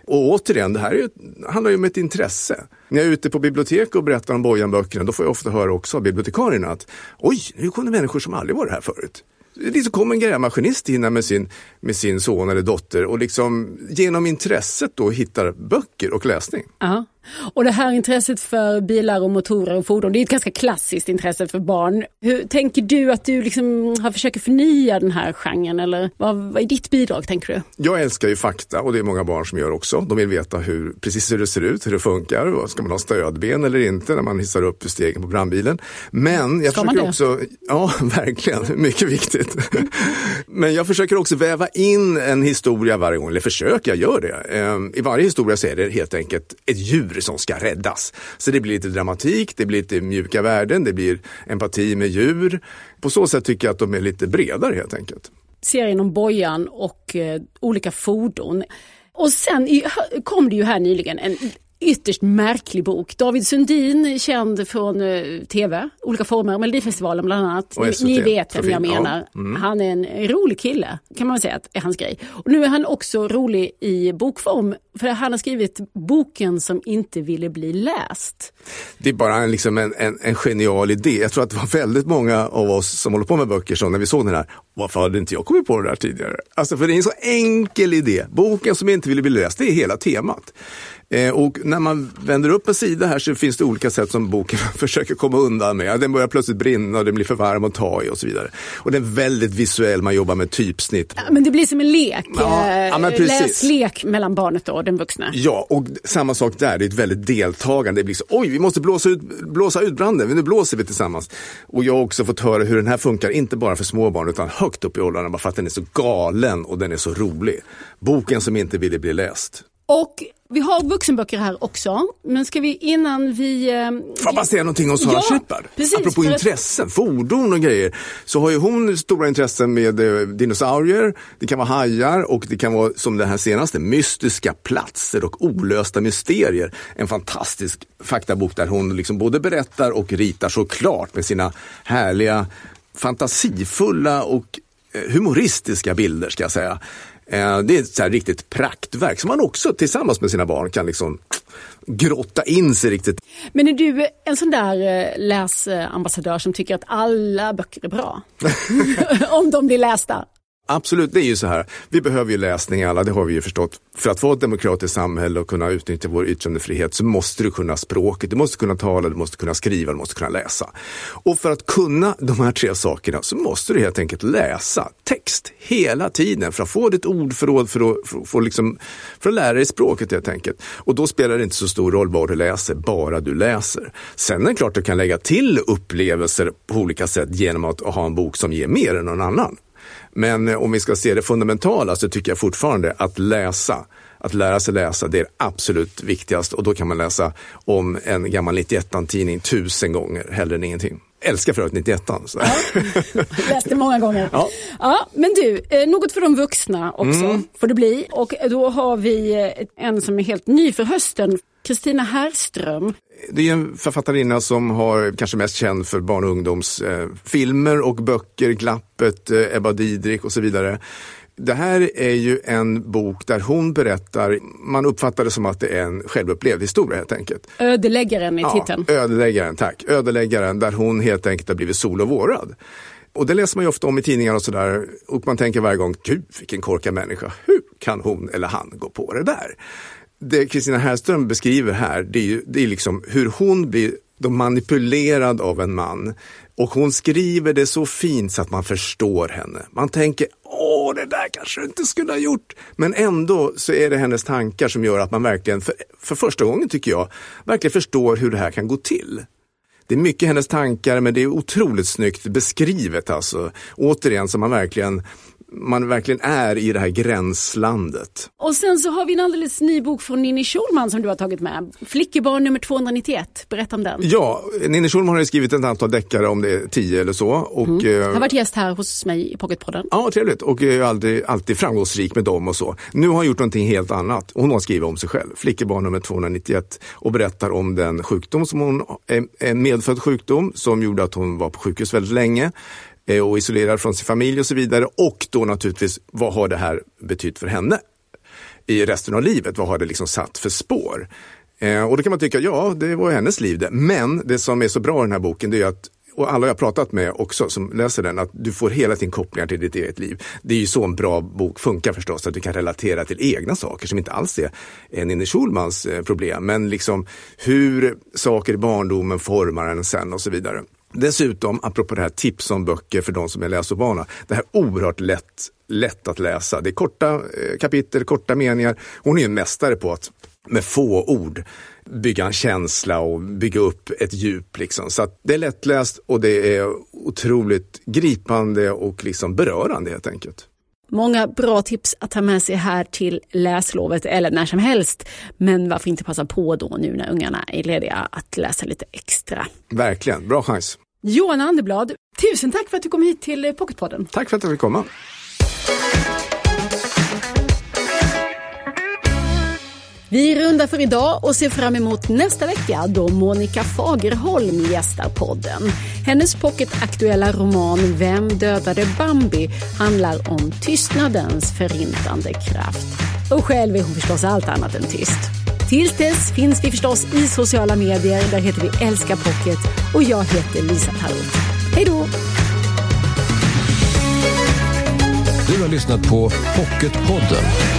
Och återigen, det här är, handlar ju om ett intresse. När jag är ute på bibliotek och berättar om Bojan-böckerna, då får jag ofta höra också av bibliotekarierna att oj, nu kommer människor som aldrig varit här förut liksom kom en grävmaskinist in med sin, med sin son eller dotter och liksom genom intresset då hittar böcker och läsning. Ja. Och det här intresset för bilar och motorer och fordon, det är ett ganska klassiskt intresse för barn. Hur tänker du att du liksom har försökt förnya den här genren eller vad, vad är ditt bidrag tänker du? Jag älskar ju fakta och det är många barn som gör också. De vill veta hur, precis hur det ser ut, hur det funkar. Ska man ha stödben eller inte när man hissar upp stegen på brandbilen? Men jag Ska försöker också, ja [LAUGHS] verkligen, mycket viktigt. Men jag försöker också väva in en historia varje gång, eller försöker, jag gör det. Ehm, I varje historia så är det helt enkelt ett djur djur som ska räddas. Så det blir lite dramatik, det blir lite mjuka värden, det blir empati med djur. På så sätt tycker jag att de är lite bredare helt enkelt. Serien om Bojan och eh, olika fordon. Och sen i, kom det ju här nyligen en ytterst märklig bok. David Sundin, känd från uh, tv, olika former, Melodifestivalen bland annat. Ni, ni, vet vem jag menar. Ja. Mm. Han är en rolig kille, kan man säga att är hans grej. Och nu är han också rolig i bokform, för han har skrivit boken som inte ville bli läst. Det är bara en, liksom en, en, en genial idé. Jag tror att det var väldigt många av oss som håller på med böcker som när vi såg den här, varför hade inte jag kommit på det där tidigare? Alltså för det är en så enkel idé. Boken som inte ville bli läst, det är hela temat. Eh, och när man vänder upp en sida här så finns det olika sätt som boken [LAUGHS] försöker komma undan med. Den börjar plötsligt brinna och den blir för varm att ta i och så vidare. Och den är väldigt visuell, man jobbar med typsnitt. Ja, men det blir som en lek, ja, ja, eh, läslek mellan barnet och den vuxna. Ja, och samma sak där, det är ett väldigt deltagande. Det blir så, oj, vi måste blåsa ut, blåsa ut branden, nu blåser vi tillsammans. Och jag har också fått höra hur den här funkar, inte bara för små barn utan högt upp i åldrarna, bara för att den är så galen och den är så rolig. Boken som inte ville bli läst. Och vi har vuxenböcker här också, men ska vi innan vi... Eh, Får jag bara säga någonting om Sara ja, Shepard? Apropå intressen, att... fordon och grejer, så har ju hon stora intressen med eh, dinosaurier, det kan vara hajar och det kan vara, som det här senaste, mystiska platser och olösta mysterier. En fantastisk faktabok där hon liksom både berättar och ritar såklart med sina härliga, fantasifulla och eh, humoristiska bilder ska jag säga. Eh, det är ett så riktigt praktverk som man också tillsammans med sina barn kan liksom grotta in sig riktigt. Men är du en sån där eh, läsambassadör som tycker att alla böcker är bra? [LAUGHS] [LAUGHS] Om de blir lästa? Absolut, det är ju så här. Vi behöver ju läsning alla, det har vi ju förstått. För att få ett demokratiskt samhälle och kunna utnyttja vår yttrandefrihet så måste du kunna språket, du måste kunna tala, du måste kunna skriva, du måste kunna läsa. Och för att kunna de här tre sakerna så måste du helt enkelt läsa text hela tiden för att få ditt ordförråd, för att, för, för, liksom, för att lära dig språket helt enkelt. Och då spelar det inte så stor roll vad du läser, bara du läser. Sen är det klart att du kan lägga till upplevelser på olika sätt genom att ha en bok som ger mer än någon annan. Men eh, om vi ska se det fundamentala så tycker jag fortfarande att läsa, att lära sig läsa, det är absolut viktigast och då kan man läsa om en gammal 91-tidning tusen gånger hellre än ingenting. Älskar för övrigt 91 så. Ja, [LAUGHS] läste många gånger. Ja. ja. men du, eh, något för de vuxna också mm. får det bli. Och då har vi eh, en som är helt ny för hösten, Kristina Härström. Det är en författarinna som har kanske mest känd för barn och ungdomsfilmer och böcker, Glappet, eh, Ebba Didrik och så vidare. Det här är ju en bok där hon berättar, man uppfattar det som att det är en självupplevd historia helt enkelt. Ödeläggaren i titeln. Ja, ödeläggaren, tack. Ödeläggaren där hon helt enkelt har blivit sol och vårad. Och det läser man ju ofta om i tidningar och sådär. Och man tänker varje gång, gud vilken korkad människa. Hur kan hon eller han gå på det där? Det Kristina Härström beskriver här, det är, ju, det är liksom hur hon blir manipulerad av en man. Och hon skriver det så fint så att man förstår henne. Man tänker, åh, det där kanske du inte skulle ha gjort. Men ändå så är det hennes tankar som gör att man verkligen, för, för första gången tycker jag, verkligen förstår hur det här kan gå till. Det är mycket hennes tankar, men det är otroligt snyggt beskrivet alltså. Återigen, så man verkligen man verkligen är i det här gränslandet. Och sen så har vi en alldeles ny bok från Ninni Schulman som du har tagit med. Flickebarn nummer 291, berätta om den. Ja, Ninni Schulman har skrivit ett antal deckare, om det är tio eller så. Och, mm. eh, har varit gäst här hos mig i Pocketpodden. Ja, trevligt och är alltid, alltid framgångsrik med dem och så. Nu har hon gjort någonting helt annat. Hon har skrivit om sig själv, Flickebarn nummer 291 och berättar om den sjukdom som hon, en medfödd sjukdom som gjorde att hon var på sjukhus väldigt länge. Eh, och isolerad från sin familj och så vidare. Och då naturligtvis, vad har det här betytt för henne i resten av livet? Vad har det liksom satt för spår? Eh, och då kan man tycka, ja, det var hennes liv det. Men det som är så bra i den här boken, det är att och alla jag pratat med också som läser den, att du får hela tiden kopplingar till ditt eget liv. Det är ju så en bra bok funkar förstås, att du kan relatera till egna saker som inte alls är Ninni Schulmans eh, problem, men liksom hur saker i barndomen formar en sen och så vidare. Dessutom, apropå det här tips om böcker för de som är läsovana, det här är oerhört lätt, lätt att läsa. Det är korta eh, kapitel, korta meningar. Hon är en mästare på att med få ord bygga en känsla och bygga upp ett djup. Liksom. Så det är lättläst och det är otroligt gripande och liksom berörande helt enkelt. Många bra tips att ta med sig här till läslovet eller när som helst. Men varför inte passa på då nu när ungarna är lediga att läsa lite extra. Verkligen, bra chans. Johan Anderblad, tusen tack för att du kom hit till Pocketpodden. Tack för att jag fick komma. Vi rundar för idag och ser fram emot nästa vecka då Monica Fagerholm gästar podden. Hennes pocketaktuella roman Vem dödade Bambi handlar om tystnadens förintande kraft. Och själv är hon förstås allt annat än tyst. Tills dess finns vi förstås i sociala medier. Där heter vi Älska Pocket och jag heter Lisa Tarot. Hej då! Du har lyssnat på Pocketpodden.